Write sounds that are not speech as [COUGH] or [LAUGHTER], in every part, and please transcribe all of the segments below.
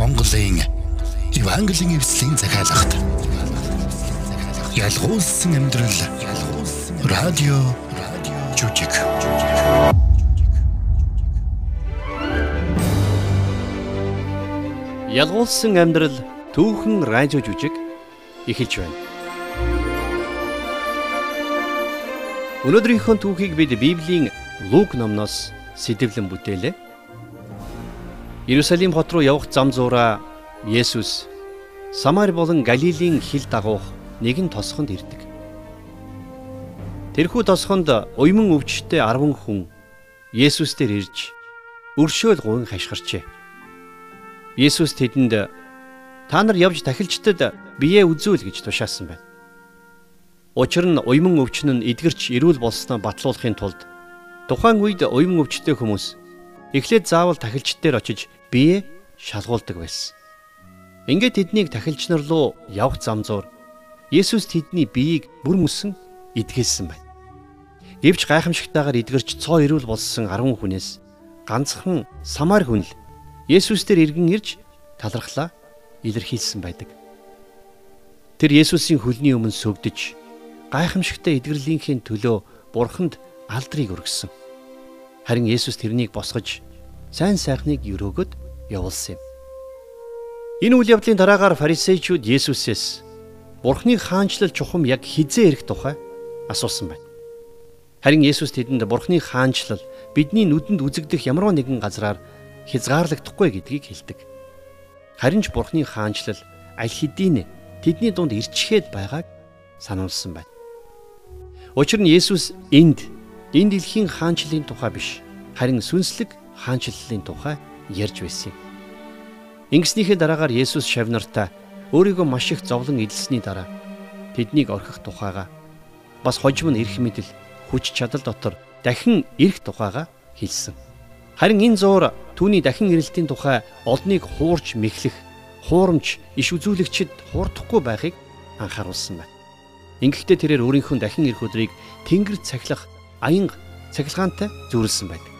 Монголын Евангелийн эвслийн захиалгад ялгуулсан амьдрал радио жүжиг Ялгуулсан амьдрал түүхэн радио жүжиг эхэлж байна. Өнөөдрийнхөө түүхийг бид Библийн Лук номноос сэтгэлэн бүтээлээ. Иерусалим хот руу явах зам зуураа Есүс Самар болон Галилийн хил дагуух нэгэн тосгонд ирдэг. Тэрхүү тосгонд уйман өвчтөе 10 хүн Есүс дээр ирж өршөөл гуйн хашгирчээ. Есүс тэдэнд та нар явж тахилчдад биеэ үзүүл гэж тушаасан байна. Учир нь уйман өвчин нь эдгэрч ирүүл болсноо батлуулахын тулд тухайн үед уйман өвчтөе хүмүүс эхлээд заавал тахилч дээр очиж биеэ шалгуулдаг байсан. Ингээд тэднийг тахилч нар руу явах замзуур Есүс тэдний биеийг бүр мөсөн эдгэлсэн байна. Гэвч гайхамшигтайгаар эдгэрч цоо ирүүл болсон 10 хүнээс ганцхан Самар хүн л Есүс дээр иргэн ирж талархлаа илэрхийлсэн байдаг. Тэр Есүсийн хөлний өмнө сүгдэж гайхамшигтай эдгэрлийнхээ төлөө Бурханд алдрыг өргөсөн. Харин Есүс тэрнийг босгож сайн сайхныг өрөөгд явуулсан юм. Энэ үйл явдлын дараагаар фарисеучуд Есүсээс Бурхны хаанчлал чухам яг хизээ ирэх тухай асуусан байна. Харин Есүс тэдэнд Бурхны хаанчлал бидний нүдэнд үзэгдэх ямар нэгэн газраар хязгаарлагдахгүй гэдгийг хэлдэг. Харин ч Бурхны хаанчлал аль хэдийн тэдний дунд ирчгээд байгааг сануулсан байна. Учир нь Есүс энд энэ дэлхийн хаанчлалын тухай биш, харин сүнслэг хаанчлалын тухай ярьж байсан юм. Ингэснийхээ дараагаар Есүс шавнартаа өөрийгөө маш их зовлон эдэлсэний дараа тэднийг орхих тухайга бас хожим нь эрх мэдэл хүч чадал дотор дахин ирэх тухайга хэлсэн. Харин энэ зуур түүний дахин ирэлтийн тухай олныг хуурж мэхлэх, хуурамч иш үзүүлэгчид хуурдахгүй байхыг анхааруулсан байна. Ингэхдээ тэрээр өөрийнхөө дахин ирэх өдрийг тэнгэр цахилах аянга цахилгаантай зүйрлсэн байдаг.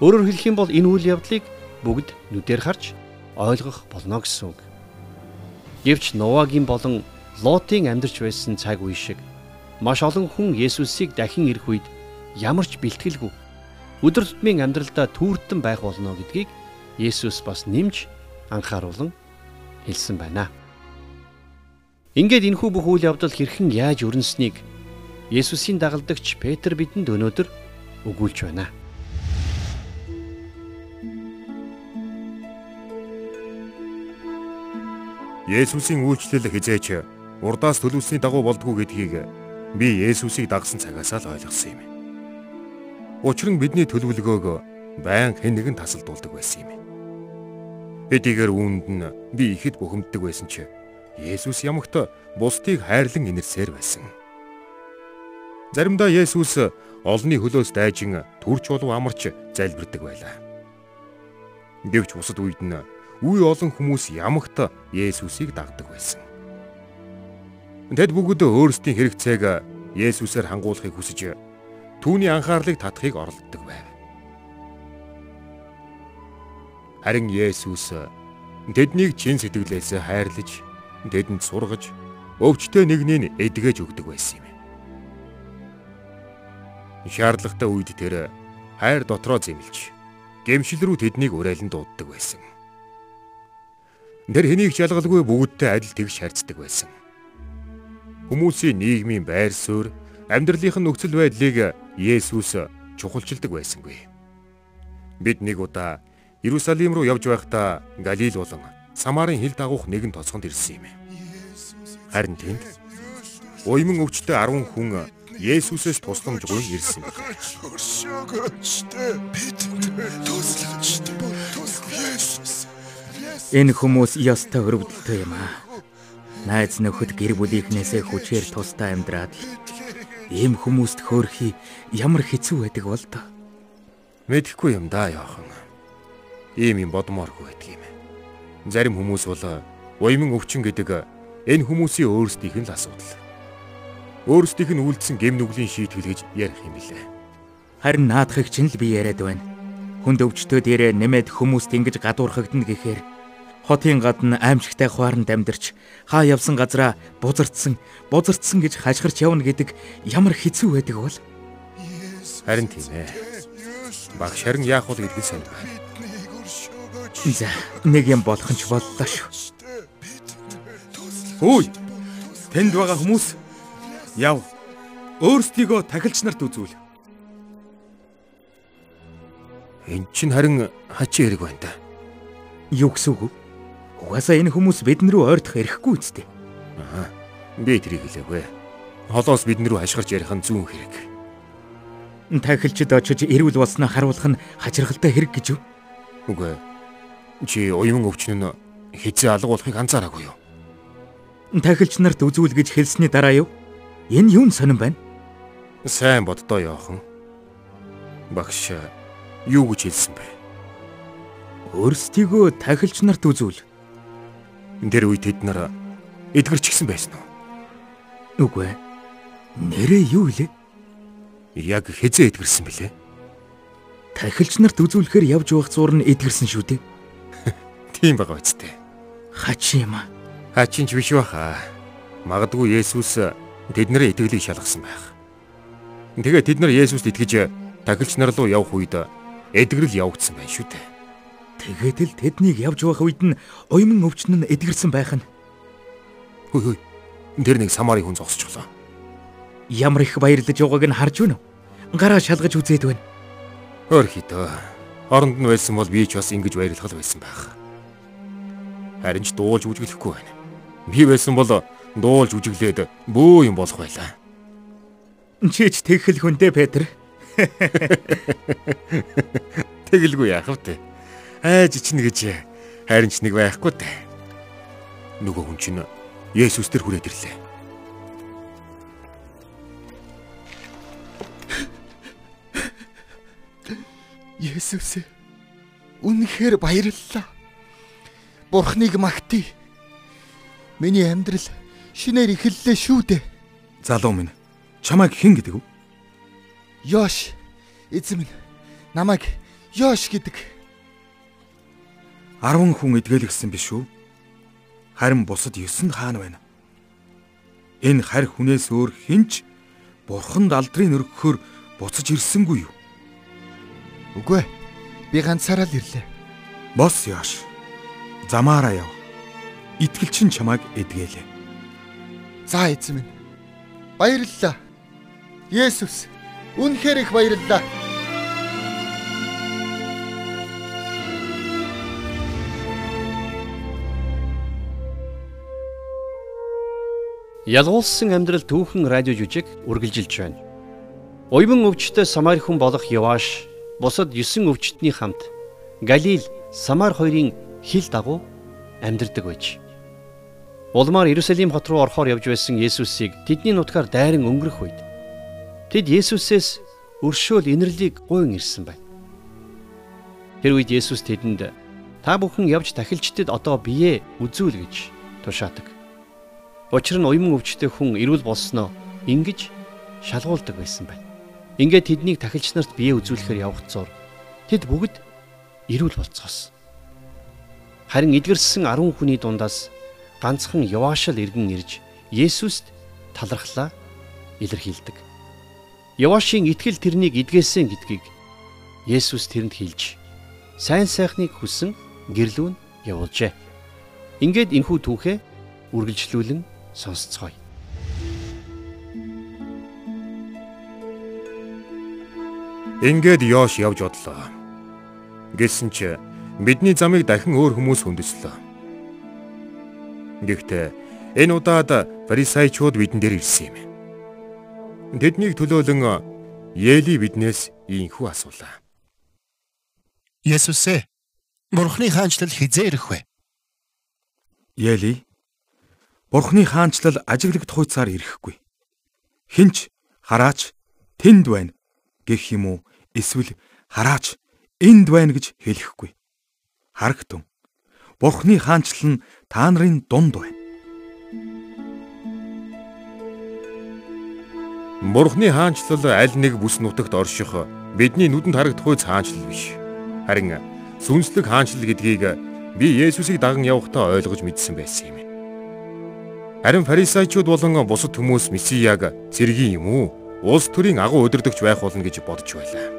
Өөрөөр хэлэх юм бол энэ үйл явдлыг бүгд нүдээр харж ойлгох болно гэсэн үг. Гэвч Нувагийн болон Лотын амьдарч байсан цаг үе шиг маш олон хүн Есүсийг дахин ирэх үед ямар ч бэлтгэлгүй өдөр тутмын амьдралдаа түүртэн байх болно гэдгийг Есүс бас нэмж анхааруулan хэлсэн байна. Ингээд энэхүү бүх үйл явдал хэрхэн яаж өрнөснийг Есүсийн дагалдагч Петр бидэнд өнөөдөр өгүүлж байна. Есүсийн үйлчлэл хизээч урдаас төлөвсний дагуу болдгоо гэдгийг би Есүсийг дагсан цагаас л ойлгосон юм. Учир нь бидний төлөвлөгөөг байн хэн нэгэн тасалдуулдаг байсан юм. Хэдийгээр үүнд нь би ихэд бухимддаг байсан ч Есүс ямагт бусдыг хайрлан инэрсээр байсан. Заримдаа Есүс олонний хөлөөс дайжин төрч болов амарч залбирдаг байлаа. Гэвч бусад үед нь үе олон хүмүүс ямагт Есүсийг дагдаг байсан. Тэд бүгд өөрсдийн хэрэгцээг Есүсээр хангуулахыг хүсэж түүний анхаарлыг татахыг оролддог байв. Харин Есүс тэднийг чин сэтгэлээс хайрлаж, тэдэнд сургаж, өвчтөе нэгнийг эдгэж өгдөг байсан юм. Шаардлагатай үед тэр хайр дотроо зэмлж, гэмшил рүү тэднийг уриалан дууддаг байсан. Тэр хэнийг ч ялгалгүй бүгдтэй адил тэгш харьцдаг байсан. Хүмүүсийн нийгмийн байр суурь, амьдралынх нь нөхцөл байдлыг Есүс чухалчилдаг байсангүй. Бид нэг удаа Иерусалим руу явж байхдаа Галил болон Самарын хил дагуух нэгэн тосгонд ирсэн юм. Харин тэнд уйман өвчтөе 10 хүн Есүсээс тусламж гуйж ирсэн юм. Энэ хүмүүс ёстой өрөвдөлтөй юм аа. Найз нөхөд гэр бүлийнхнээсээ хүчээр тустай амьдраад ийм хүмүүст хөөрхий ямар хэцүү байдаг бол тоо. Мэдэхгүй юм да яахан. Ийм юм бодмооргүй байдаг юм. Зарим хүмүүс бол уйман өвчин гэдэг энэ хүмүүсийн өөрсдийнх нь л асуудал. Өөрсдийнх нь үлдсэн гэм нүглийн шийтгэл гэж ярих юм билээ. Харин наадахыг чинь л би яриад байна. Хүнд өвчтөө дээрээ нэмээд хүмүүст ингэж гадуурхагдана гэхээр Хотын гадна аимшигтай хуаранд амьдарч хаа явсан газараа бузардсан, бузардсан гэж хашгирч явна гэдэг ямар хэцүү байдаг бол. Харин тийм ээ. Багш харин яах вэ гэдгийг сайн байна. За, нэг юм болох нь ч боллоо шүү. Хөөе. Тэнд байгаа хүмүүс яв. Өөрсдийгөө тахилч нарт үзүүл. Энд чинь харин хачи хэрэг байна та. Юу гэсэн үг вэ? Угаасаа энэ хүмүүс бидэн рүү ойртох эрхгүй үсттэй. Аа. Би тэрийг хэлээгүй. Холоос бидэн рүү хашгирч ярих нь зүүн хэрэг. Тахилчид очиж эрүүл болсноо харуулах нь хачиргалтай хэрэг гэж юу? Үгүй. Чи уян өвчин нь хизээ алга болохыг анзаараагүй юу? Тахилч нарт үзүүл гэж хэлсний дараа юу? Энэ юу сонирн байна? Сайн боддоо яахан. Багш юу гэж хэлсэн бэ? Өөрсдийгөө тахилч нарт үзүүл. Тэр үед тэд нар эдгэрч гисэн байсан уу? Үгүй ээ. Нэрээ юу илээ? Яг хизээ эдгэрсэн бэлээ? Тахилч нарт үзүүлэхээр явж явах зур нь эдгэрсэн шүү дээ. [LAUGHS] Тийм байгаа үсттэй. Хач юм аа. Хачин ч биш баха. Магадгүй Есүс тэднэрээ итгэлийг шалгасан байх. Тэгээ тэд нар Есүст итгэж тахилч нар руу явах үед эдгэрэл явагдсан байх шүү дээ. Тэгээд л тэднийг явж явах үед нь уйман өвчин нь эдгэрсэн байх нь. Хүй хүй. Тэр нэг самарын хүн зогсчихлоо. Ямар их баярлаж явгааг нь харж байна уу? Гараа шалгаж үзээд байна. Өөр хитөө. Оронд нь байсан бол би ч бас ингэж баярлах байсан байх. Харин ч дуулж үжиглэхгүй байна. Би байсан бол дуулж үжиглээд бөө юм болох байлаа. Чи ч тэгхэл хүнтэй Петр. [LAUGHS] Тэгэлгүй яах вэ? Айж ичнэ гэж хайрын ч нэг байхгүй дээ. Нөгөө хүн чинь Есүс төр хүрээд ирлээ. Есүс үнэхээр баярлалаа. Бурхныг магтъя. Миний амьдрал шинээр эхэллээ шүү дээ. Залуу минь чамайг хэн гэдэг вэ? Ёш эзэм минь намайг Ёш гэдэг. 10 хүн эдгэлгсэн биш үү? Харин бусад 9 хаана байна? Энэ харь хүнээс өөр хинч бурханд алдрыг өргөхөөр буцаж ирсэнгүй юу? Үгүй ээ. Би ганцаараа л ирлээ. Бос яаш. Замаараа яв. Итгэлчин чамайг эдгэлээ. За эзэм минь. Баярлалаа. Есүс үнэхээр их баярлалаа. Ялгуулсан амьдрал түүхэн радио жүжиг үргэлжилж байна. Уйман өвчтөй Самар хүн болох Яваш бусад 9 өвчтний хамт Галил Самар хоёрын хил дагуу амьдардаг байж. Улмаар Иерусалим хот руу орохоор явж байсан Есүсийг тэдний нутгаар дайран өнгөрөх үед тэд Есүсээс өршөөл инэрлийг гуйн ирсэн байна. Тэр үед Есүс тэдэнд та бүхэн явж тахилчдад одоо бие үзүүл гэж тушаадаг. Учир нь уйман өвчтэй хүн эрүүл болсноо ингэж шалгуулдаг байсан байна. Ингээд тэднийг тахилч нарт бие үзүүлэхээр явах зур тэд бүгд эрүүл болцгоос. Харин эдгэрсэн 10 хүний дундаас ганцхан Яваашл иргэн ирж Есүст талархлаа илэрхийлдэг. Яваашийн итгэл тэрнийг эдгээсэн гэдгийг Есүс тэрэнд хэлж сайн сайхныг хүсэн гэрлүүн явуулжээ. Ингээд энхүү түүхээ үргэлжлүүлэн сонсцгоё. Ингээд Йош явж одлоо. Гэсэн ч бидний замыг дахин өөр хүмүүс хөндөслөө. Гэхдээ энэ удаад фарисеучуд бидэн дээр ирсэн юм. Тэднийг төлөөлөн Ели биднээс ийхүү асуулаа. Есүс ээ. Бурхны хаанчлал хизээ ирэх вэ? Яли Бурхны хаанчлал ажиглагдах хуйцаар ирэхгүй. Хинч хараач тэнд байна гэх юм уу? Эсвэл хараач энд байна гэж хэлэхгүй. Харагтун. Бурхны хаанчлал нь та нарын дунд байна. Бурхны хаанчлал аль нэг бүс нутагт орших бидний нүдэнд харагдах хуйц хаанчлал биш. Харин сүнслэг хаанчлал гэдгийг би Есүсийг даган явахдаа ойлгож мэдсэн байсан юм. Харин фарисеучуд болон бусад хүмүүс Месияг цэргийн юм уу? Улс төрийн агуу өдөрдөгч байх болно гэж бодож байлаа.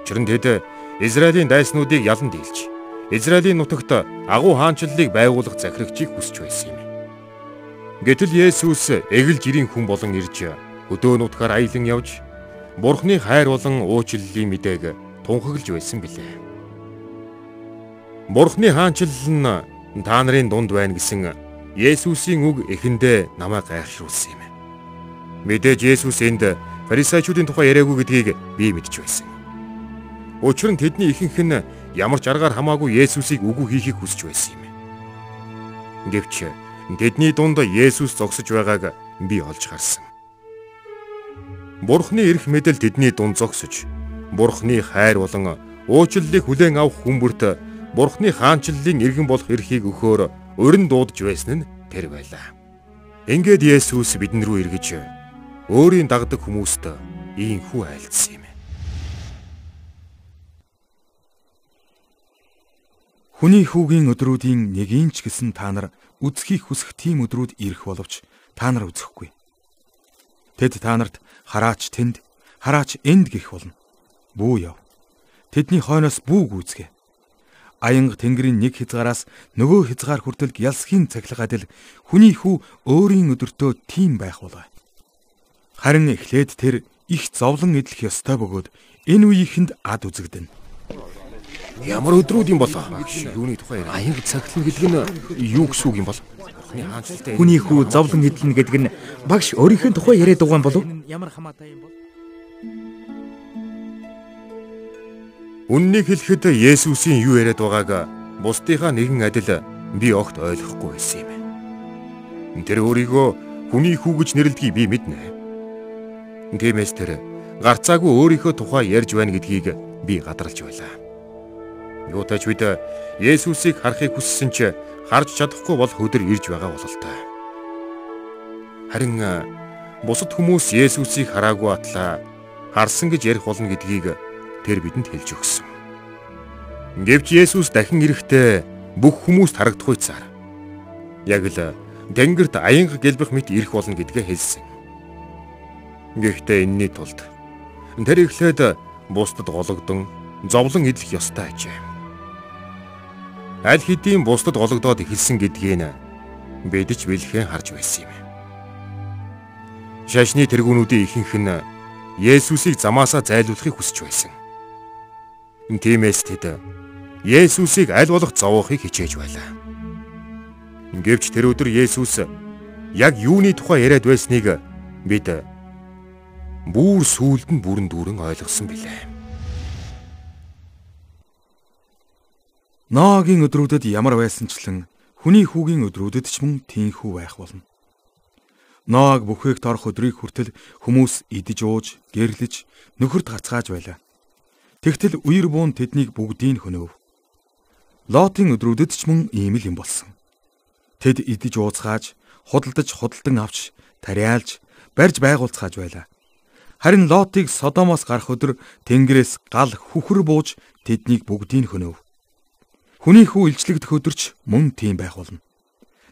Учир нь тэд Израилийн дайснуудыг ялан дийлж, Израилийн нутагт агуу хаанчлалыг байгуулах захирагчийг хүсэж байсан юм. Гэтэл Есүс эгэл жирийн хүн болон ирж өдөө нутгаар аялан явж Бурхны хайр болон уучлалын мэдээг тунхаглаж байсан билээ. Бурхны хаанчлал нь та нарын дунд байна гэсэн Есүсийн үг эхэндээ намайг гайхшруулсан юм. Мэдээж Есүс энд фарисеучуудын тухай яриаггүй гэдгийг би мэдж байсан. Учир нь тэдний ихэнх нь ямар ч аргаар хамаагүй Есүсийг үгүй хийхийг хүсэж байсан юм. Гэвч тэдний дунд Есүс зогсож байгааг би олж харсан. Бурхны эрх мэдэл тэдний дунд зогсож, Бурхны хайр болон уучлалыг хүлээн авах хүмүүрт Бурхны хаанчлалын иргэн болох эрхийг өгөхөөр өрн дуудаж байсан нь тэр байлаа. Ингээд Есүс бидэн рүү эргэж өөрийн дагдаг хүмүүст ийхүү айлцсан юм. Хүний хүүгийн өдрүүдийн нэгийн ч гэсэн та нар үзхийг хүсэх тийм өдрүүд ирэх боловч та нар үзэхгүй. Тэд та нарт хараач тэнд, хараач энд гих болно. Бүү яв. Тэдний хойноос бүү гүйцгээ. Аянга тэнгэрийн нэг хязгаараас нөгөө хязгаар хүртэл ялсхийн цахилгаадэл хүний хүү өөрийн өдөртөө тийм байх болоо. Харин эхлээд тэр их зовлон эдлэх ёстой бөгөөд энэ үеийнхэнд ад үзэгдэнэ. Ямар өдрүүд юм болоо? Юуны тухай аянга цахилна гэдэг нь юу гэсэн үг юм бол? Хүний хүү зовлон эдлэнэ гэдэг нь багш өөрийнх нь тухай яриад байгаа юм болов? Ямар хамаатай юм бол? Үннийг хэлэхэд Есүсийн юу яриад байгааг бусдынхаа нэгэн адил би огт ойлгохгүй байсан юм. Тэр өөрийгөө хүний хүү гэж нэрлэдгийг би мэднэ. Тиймээс тэр гарцаагүй өөрийнхөө тухай ярьж байна гэдгийг би гадарлаж байлаа. Юутайч бид Есүсийг харахыг хүссэн ч харж чадахгүй бол хөдөр ирж байгаа бололтой. Харин бусад хүмүүс Есүсийг хараагүй атлаа харсан гэж ярих болно гэдгийг тэр бидэнд хэлж өгсөн. Гэвч Есүс дахин ирэхдээ бүх хүмүүст харагдах үйцаар яг л тэнгэрт аянга гэлбэх мэт ирэх болно гэдгээ хэлсэн. Гэхдээ энэний тулд тэр эхлээд бусдад гологдон зовлон идэх ёстой ажээ аль хэдийн бусдад гологдоод эхэлсэн гэдгийг бид ч бэлхэн харж байсан юм. Шашны тэргүүнүүдийн ихэнх нь Есүсийг замаасаа зайлуулахыг хүсэж байсан. Тиймээс тэд Есүсийг аль болох зовоохыг хичээж байлаа. Гэвч тэр өдөр Есүс яг юуны тухай яриад байсныг бид бүр сүулд нь бүрэн дүүрэн ойлгосон билээ. Ноагийн өдрүүдэд ямар байсанчлан хүний хүүгийн өдрүүдэд ч мөн тийхүү байх болно. Ноаг бүхийг торох өдрийг хүртэл хүмүүс идэж ууж, гэрлэж, нөхөрт гацгааж байлаа. Тэгтэл үер буун тэднийг бүгдийг хөнөөв. Лотын өдрүүдэд ч мөн ийм л юм болсон. Тэд идэж ууцгааж, худалдаж худалдан авч, тариалж, барьж байгуулцгааж байлаа. Харин Лотыг Содомоос гарах өдөр Тэнгэрээс гал хүхэр бууж тэднийг бүгдийг хөнөөв. Хүний хүү илчлэгдэх өдөрч мөн тийм байх болно.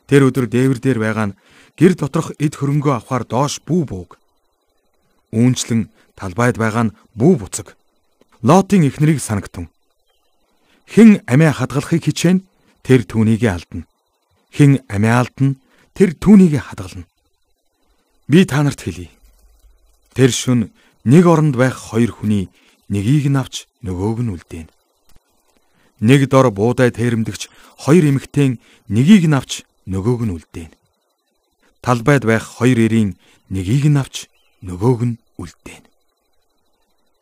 Тэр өдөр дээвэр дээр байгаа нь гэр доторх эд хөрөнгөө авахар доош бүү бууг. Үүнчлэн талбайд байгаа нь бүү буцаг. Лотын эхнэрийг санагтун. Хэн амиа хадгалахыг хичээн тэр түүнийг алдна. Хэн амиа алдна тэр түүнийг хадгална. Би та нарт хэлье. Тэр шүн нэг оронд байх хоёр хүний нэгийг нь авч нөгөөг нь үлдээнэ. Нэг дор буудай тэрэмдэгч хоёр эмэгтэйн нэгийг нь авч нөгөөг нь үлдээнэ. Талбайд байх хоёр эрийн нэгийг нь авч нөгөөг нь үлдээнэ.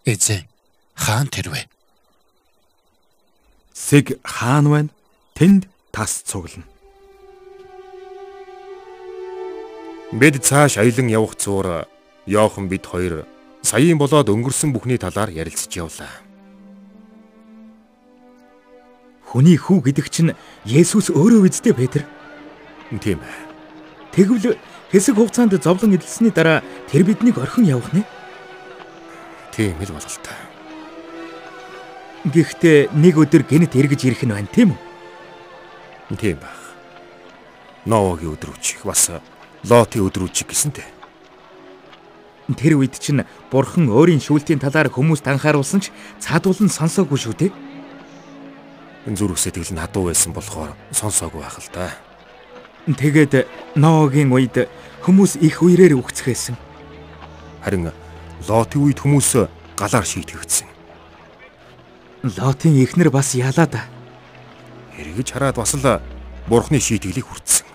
Эзэн хаан тэрвэ? Сэг хаан байна. Тэнд тас цуглана. Бид цааш аялан явах зуур Йохан бид хоёр саяын болоод өнгөрсөн бүхний талаар ярилцж явлаа. Хүний хүү гэдэг чинь Есүс өөрөө үздэй Петр. Тийм ээ. Тэгвэл хэсэг хугацаанд зовлон эдэлсэний дараа тэр биднийг орхин явах нэ? Тийм л бололтой. Гэхдээ нэг өдөр гэнэт эргэж ирэх нь байна тийм үү? Тийм байх. Ноагийн өдрүүч бас Лотын өдрүүч гэсэнтэй. Тэр үед чинь бурхан өөрийн шүүлтийн талаар хүмүүст анхааруулсан ч цаадуулан сонсоогүй шүү дээ. Зүрх сэтгэл нь хадуу байсан болохоор сонсоогүй байх л да. Тэгээд Ноагийн үед хүмүүс их үерээр үгцгээсэн. Харин Лотын үед хүмүүс галаар шийтгэгдсэн. Лотын эхнэр бас ялаа да. Эргэж хараад бас л бурхны шийтгэлийг хүртсэн.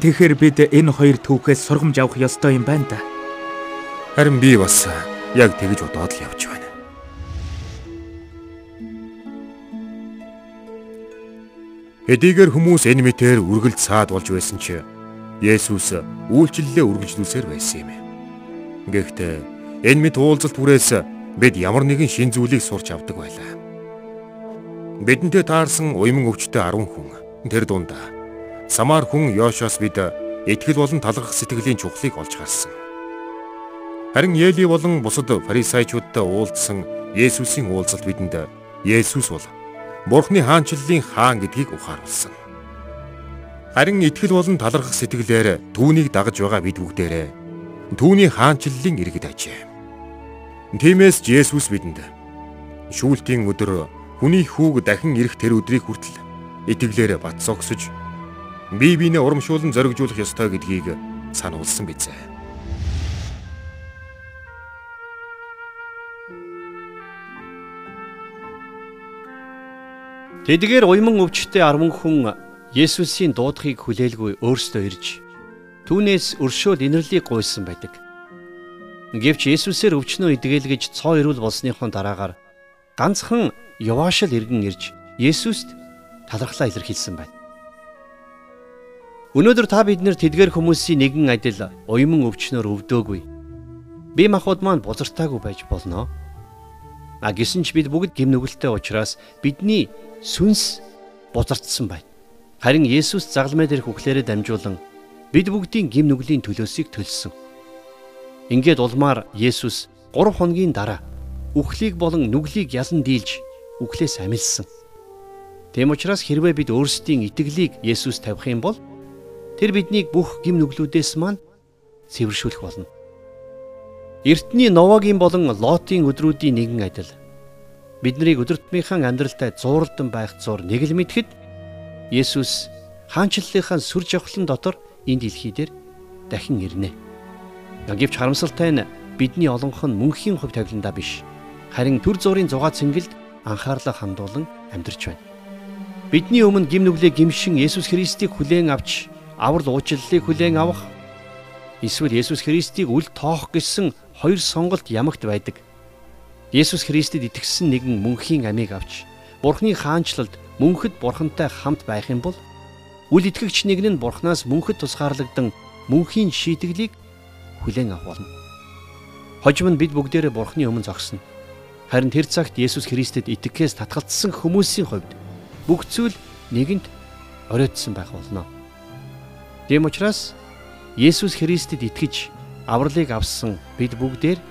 Тэгэхээр бид энэ хоёр түүхээс сургамж авах ёстой юм байна да. Харин би бас яг тэгж бодоод л явж байна. Хэдийгээр хүмүүс энэ мэтээр үргэлж цаад болж байсан ч Есүс үйлчлэлээ үргэлжлүүлсээр байсан юм. Гэхдээ энэ мэт уулзалт бүрээс бид ямар нэгэн шин зүйлийг сурч авдаг байлаа. Бидэнтэй таарсан уйман өвчтөе 10 хүн тэр дунд Самар хүн Йошоос бид итгэл болон талархах сэтгэлийн чухлыг олж харсан. Харин Ели болон бусад фарисеучудтай уулзсан Есүсийн уулзалт бидэнд Есүс бол Бурхны хаанчлалын хаан гэдгийг ухааруулсан. Харин итгэл болон талархах сэтгэлээр түүнийг дагаж байгаа бид бүгдээрээ түүний хаанчлалын иргэд ажээ. Тиймээс Есүс бидэнд шүүлтийн өдөр хүний хүүг дахин ирэх тэр өдрийг хүртэл итгэлээр бат зогсож бие биенээ урамшуулан зоригжуулах ёстой гэдгийг сануулсан бизээ. Тэдгээр уйман өвчтөе 10 хүн Есүсийн дуудахыг хүлээлгүй өөрсдөө ирж түүнээс өршөөл инэрлийг гуйсан байдаг. Гэвч Есүсээр өвчнөө идэгээлгэж цоо ирүүл болсныхон дараагаар ганцхан Яваашл иргэн ирж Есүст талархлаа илэрхийлсэн байна. Өнөөдөр та бид нэр тэдгээр хүмүүсийн нэгэн адил уйман өвчнөөр өвдөөгүй. Бие махбод маань бузартаагүй байж болно. А гисэн ч бид бүгд гим нүгэлтэй учраас бидний сүнс бузардсан байна. Харин Есүс загламай дээрх үхлээрээ дамжуулан бид бүгдийн гим нүглийн төлөөсийг төлсөн. Ингээд улмаар Есүс 3 хоногийн дараа үхлийг болон нүглийг ялан дийлж үхлээс амилсан. Тэм учраас хэрвээ бид өөрсдийн итгэлийг Есүс тавих юм бол тэр биднийг бүх гим нүглүүдээс маань цэвэршүүлэх болно. Эртний Новагийн болон Лотын өдрүүдийн нэгэн адил бид нарыг өдөртмийнхэн амьдралтай зууралдан байх зур нэг л мэдхэд Есүс хаанчлалынхаа сүр жавхлан дотор энэ дэлхий дээр дахин ирнэ. Гэвч харамсалтай нь бидний олонх нь мөнхийн хувь тавиландаа биш. Харин төр зургийн зугаа цэнгэлд анхаарлаа хандуулан амьдарч байна. Бидний өмнө гим нүглээ гимшин Есүс Христийг хүлээн авч аврал уучлалыг хүлээн авах эсвэл Есүс Христийг үл тоох гэсэн хоёр сонголт ямагт байдаг. Есүс Христэд итгэсэн нэгэн мөнхийн амийг авч Бурхны хаанчлалд мөнхөд Бурхантай хамт байх юм бол үл итгэгч нэг нь Бурханаас мөнхөд тусгаарлагдсан мөнхийн шийтгэлийг хүлээн авах болно. Хожим нь бид бүгдээрээ Бурхны өмнө зогсно. Харин тэр цагт Есүс Христэд итгэхээс татгалцсан хүмүүсийн хувьд бүх зүйл нэгэнт оройтсон байх болно. Тэм учраас Есүс Христэд итгэж авралыг авсан бид бүгдээр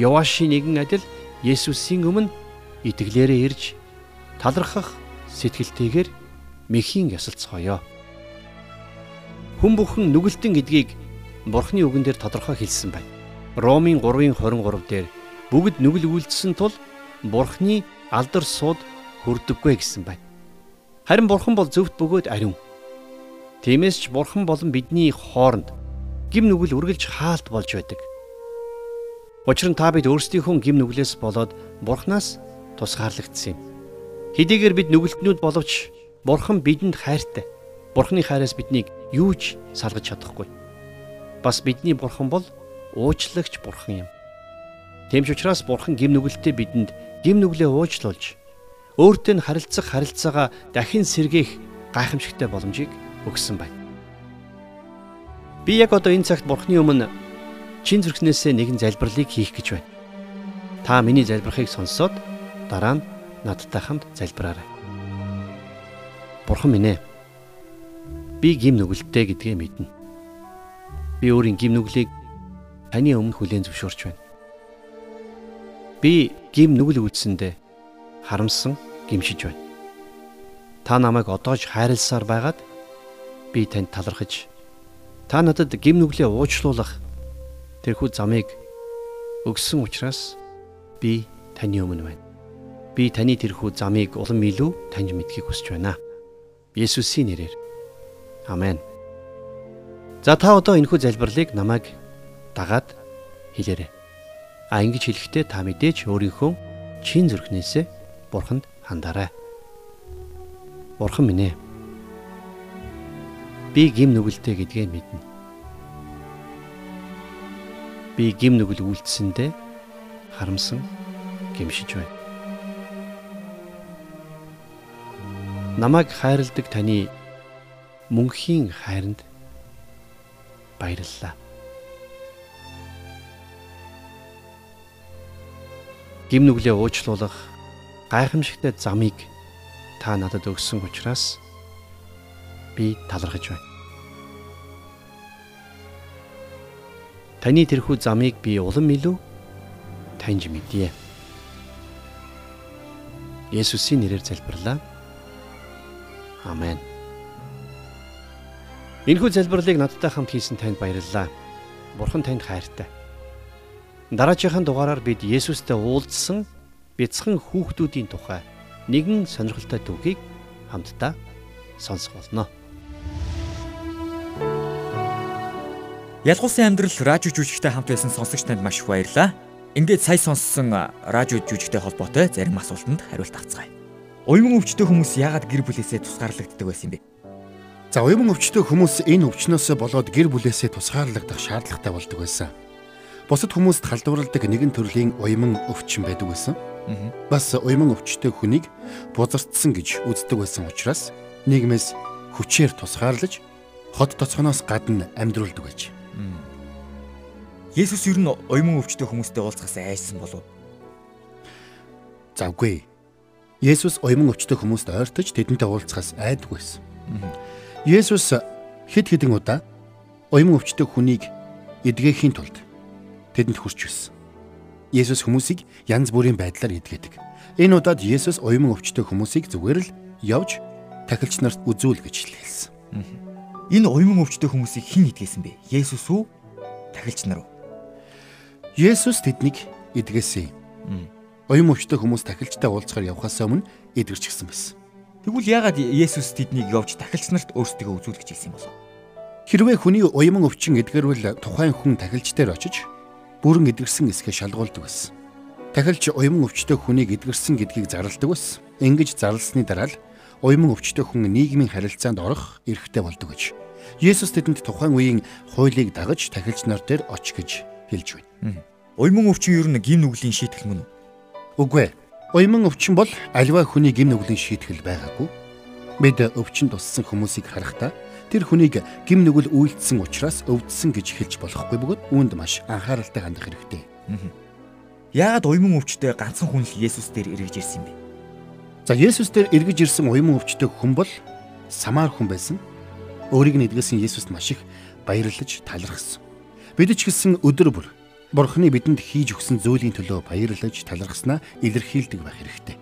Яваши нэгэн адил Есүсийн өмнө итгэлээрээ ирж талархах сэтгэлтэйгээр мэхийн ясалцгоё. Хүн бүхэн нүгэлтэн гэдгийг Бурхны үгэн дээр тодорхой хэлсэн байна. Ромын 3-ын 23 дээр бүгд нүгэл үйлдсэн тул Бурхны алдар сууд хүрдэггүй гэсэн байна. Харин Бурхан бол зөвхт бөгөөд ариун. Тиймээс ч Бурхан болон бидний хооронд гим нүгэл үргэлж хаалт болж байдаг. Учир нь та бид өөрсдийнхөө гим нүглээс болоод Бурханаас тусгаарлагдсан юм. Хэдийгээр бид нүгэлтнүүд боловч Бурхан бидэнд хайртай. Бурханы хайраас биднийг юу ч салгаж чадахгүй. Бас бидний Бурхан бол уучлагч Бурхан юм. Тэмч учраас Бурхан гим нүгэлтэд бидэнд гим нүглээ уучлуулж өөртөө нь харилцах харилцаагаа дахин сэргээх гайхамшигтай боломжийг өгсөн байна. Би яг одоо энэ цагт Бурхны өмнө чин зүрхнээсээ нэгэн залбирлыг хийх гэж байна. Та миний залбирахыг сонсоод дараа нь надтай хамт залбираарай. Бурхан минь ээ. Би гим нүгэлттэй гэдгээ мэднэ. Би өөрийн гим нүглийг таны өмнө хүлээн зөвшөөрч байна. Би гим нүгэл үүдсэндээ харамсан гимшиж байна. Та намайг одоож хайрласаар байгаад би танд талархаж та надад гим нүглээ уучлуулах тэрхүү замыг өгсөн учраас би таны өмнө байна. Би таны тэрхүү замыг улам илүү таньж мэдхийг хүсэж байна. Есүсийн нэрээр. Амен. За та одоо энэхүү залбирлыг намайг дагаад хэлээрэй. А ингэж хэлэхдээ та мэдээж өөрийнхөө чин зүрхнээсээ бурханд хандаарай. Бурхан минь ээ. Би гим нүгэлтэй гэдгээ мэднэ. Би гим нүгэл үйлдсэндээ харамсан гимшиж байна. Намайг хайрладаг таны мөнхийн хайранд баярлалаа. Гим нүглээ уучлуулах гайхамшигтай замыг та надад өгсөн учраас би талархаж байна. Таны тэрхүү замыг би улам илүү таньж мэдье. Есүсийн нэрээр залбирлаа. Амен. Энэхүү залбирлыг надтай хамт хийсэн танд баярлалаа. Бурхан танд хайртай. Дараагийн дугаараар бид Есүстэй уулзсан бяцхан хүүхдүүдийн тухай нэгэн сонирхолтой түүхийг хамтдаа сонсох болно. Ялгуулсан амьдрал радио жүжигтэй хамт байсан сонсогч танд маш их баярлалаа. Ингээд сая сонссон радио жүжигтэй холбоотой зарим асуултанд хариулт авцгаая. Уйман өвчтөе хүмүүс яагаад гэр бүлээсээ тусгаарлагддаг байсан бэ? За уйман өвчтөе хүмүүс энэ өвчнөөсөө болоод гэр бүлээсээ тусгаарлагдах шаардлагатай болдог байсан. Бусад хүмүүст халдварладаг нэгэн төрлийн уйман өвчин байдаг байсан. Бас уйман өвчтөе хүнийг бузардсан гэж үздэг байсан учраас нийгмээс хүчээр тусгаарлаж хот тоцгоноос гадна амьдруулдаг байж. Есүс ер нь уйман өвчтөе хүмүүстэй уулзахаас айсан болов. Завгүй. Есүс уйман өвчтөе хүмүүст ойртож тэдэнтэй уулзахаас айдаг байсан. Есүс хэд хэдэн удаа уйман өвчтөе хүнийг эдгэхийн тулд тэдэнд хүрч байсан. Есүс хүмүүсийг янз бүрийн байдлаар эдгэдэг. Энэ удаад Есүс уйман өвчтөе хүмүүсийг зүгээр л явж тахилч нарт үзүүл гэж хэлсэн. Энэ уйман өвчтөе хүмүүсийг хэн эдгэсэн бэ? Есүс үү? Тахилч нар уу? Есүс тэднийг эдгэсэн юм. Уйман өвчтөе хүмүүс тахилчтай уулзахаар явхаас өмнө эдгэрчихсэн байсан. Тэгвэл яагаад Есүс тэднийг явж тахилч нарт өөрсдөө үзүүл гэж хэлсэн юм болов? Хэрвээ хүний уйман өвчин эдгэрвэл тухайн хүн тахилч дээр очиж бүрэн эдгэрсэн эсгээ шалгуулдаг байсан. Тахилч уйман өвчтөе хүнийг эдгэрсэн гэдгийг зарладаг байсан. Ингэж зарлсны дараа л уйман өвчтөе хүн нийгмийн харилцаанд орох эрхтэй болдог гэж. Есүс тэдэнд тухайн үеийн хуулийг дагаж тахилч нар дээр оч гэж хэлж байна. Уйман өвчин ер нь гин нүглийн шийтгэл мөн үү? Үгүй ээ. Уйман өвчин бол альва хүний гим нүглийн шийтгэл байгаагүй. Бид өвчин туссан хүмүүсийг харахтаа тэр хүнийг гим нүгэл үйлдсэн учраас өвдсөн гэж хэлж болохгүй бөгөөд үүнд маш анхааралтай хандах хэрэгтэй. Яагаад уйман өвчтөе ганцхан хүн л Есүс дээр эргэж ирсэн юм бэ? За Есүс дээр эргэж ирсэн уйман өвчтөе хүн бол самар хүн байсан. Өөрийг нь эдгэсэн Есүст маш их баярлаж талархсан. Бид ч гэсэн өдөр бүр Бурхны бидэнд хийж өгсөн зүйлийн төлөө баярлаж талархснаа илэрхийлдэг байх хэрэгтэй.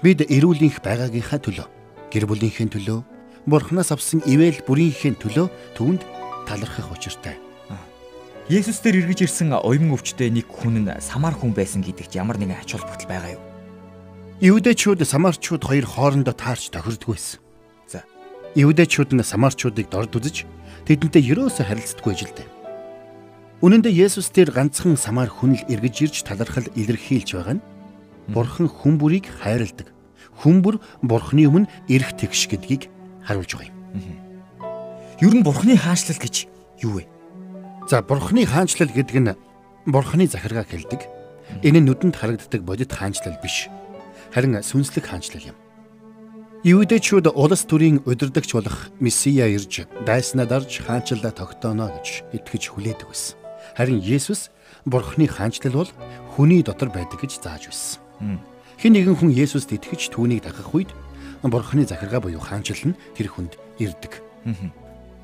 Бид эрүүлийнх байгаагийнхаа төлөө, гэр бүлийнхээ төлөө, Бурхнаас авсан ивэл бүрийнхээ төлөө түүнд талархах учиртай. Есүс дээр эргэж ирсэн уйман өвчтөе нэг хүн нь самар хүн байсан гэдэгт ямар нэгэн ач холбогдол байгаа юу? Евдэчүүд самарчууд хоёр хоорондоо таарч тохирдгүй байсан. За. Евдэчүүд нь самарчуудыг дорд үзэж тэдэнтэй ерөөсө харилцдаггүй ажил дээ. Үнэн дээр Есүс дээр ганцхан самар хүн л эргэж ирж талархал илэрхийлж байгаа нь Бурхан хүн бүрийг хайрладаг. Хүн бүр Бурханы өмнө эрх тэгш гэдгийг харуулж байгаа юм. Ер нь Бурхны хаанчлал гэж юу вэ? За Бурхны хаанчлал гэдэг нь Бурхны захиргааг хэлдэг. Энэ нь нүдэнд харагддаг бодит хаанчлал биш. Харин сүнслэг хаанчлал юм. Юудэчүүд улс төрийн удирдагч болох Месиа ирж дайснаа дарж хаанчлалаа тогтооно гэж итгэж хүлээдэг байсан. Харин Есүс Бурхны хаанчлал бол хүний дотор байдаг гэж зааж байсан. Хэн нэгэн хүн Есүст итгэж түүнийг дагах үед Бурхны захиргаа буюу хаанчлал нь тэр хүнд ирдэг.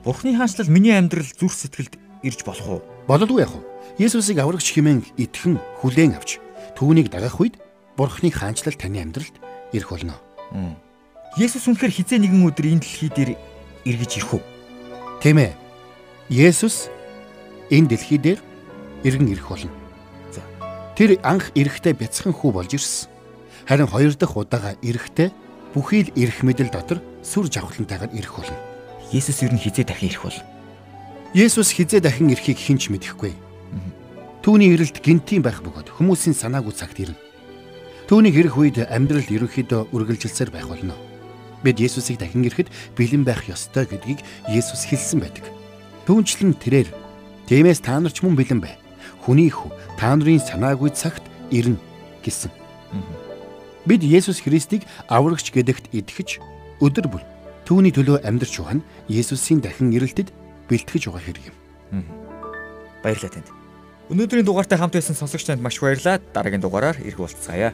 Бурхны хаанчлал миний амьдрал зүрх сэтгэлд ирж болох уу? Бололгүй яах вэ? Есүсийг аврагч хэмээн итгэн хүлээн авч түүнийг дагах үед Бурхны хаанчлал таны амьдралд ирэх болно. Есүс үнэхээр хизээ нэгэн өдөр энэ дэлхий дээр эргэж ирэх үү? Тийм ээ. Есүс энэ дэлхий дээр иргэн ирэх болно. Тэр анх ирэхдээ бяцхан хүү болж ирсэн. Харин хоёр дахь удаага ирэхдээ бүхий л ирэх мэдэл дотор сүр жавхлантайгаар ирэх болно. Есүс ер нь хизээ дахин ирэх бол. Есүс хизээ дахин ирэхийг хэн ч мэдэхгүй. Түүний ирэлт гинтийн байх бөгөөд хүмүүсийн санаагүй цагт ирнэ. Түүний хэрэг үед амьдрал ерөнхийдөө үргэлжилсээр байх болно. Бид Есүсийг дахин ирэхэд бэлэн байх ёстой гэдгийг Есүс хэлсэн байдаг. Түүнчлэн тэрээр тиймээс та нар ч мөн бэлэн бай. Хүний хүү та нарын санаагүй цагт ирнэ гэсэн. Бид Есүс Христийг аврагч гэдэгт итгэж өдөр бүр түүний төлөө амьдарч байгаа нь Есүсийн дахин ирэлтэд бэлтгэж байгаа хэрэг юм. Баярлалаа танд. Өнөөдрийн дугаартай хамт байсан сонсогч танд маш баярлалаа. Дараагийн дугаараар ирэх болцгаая.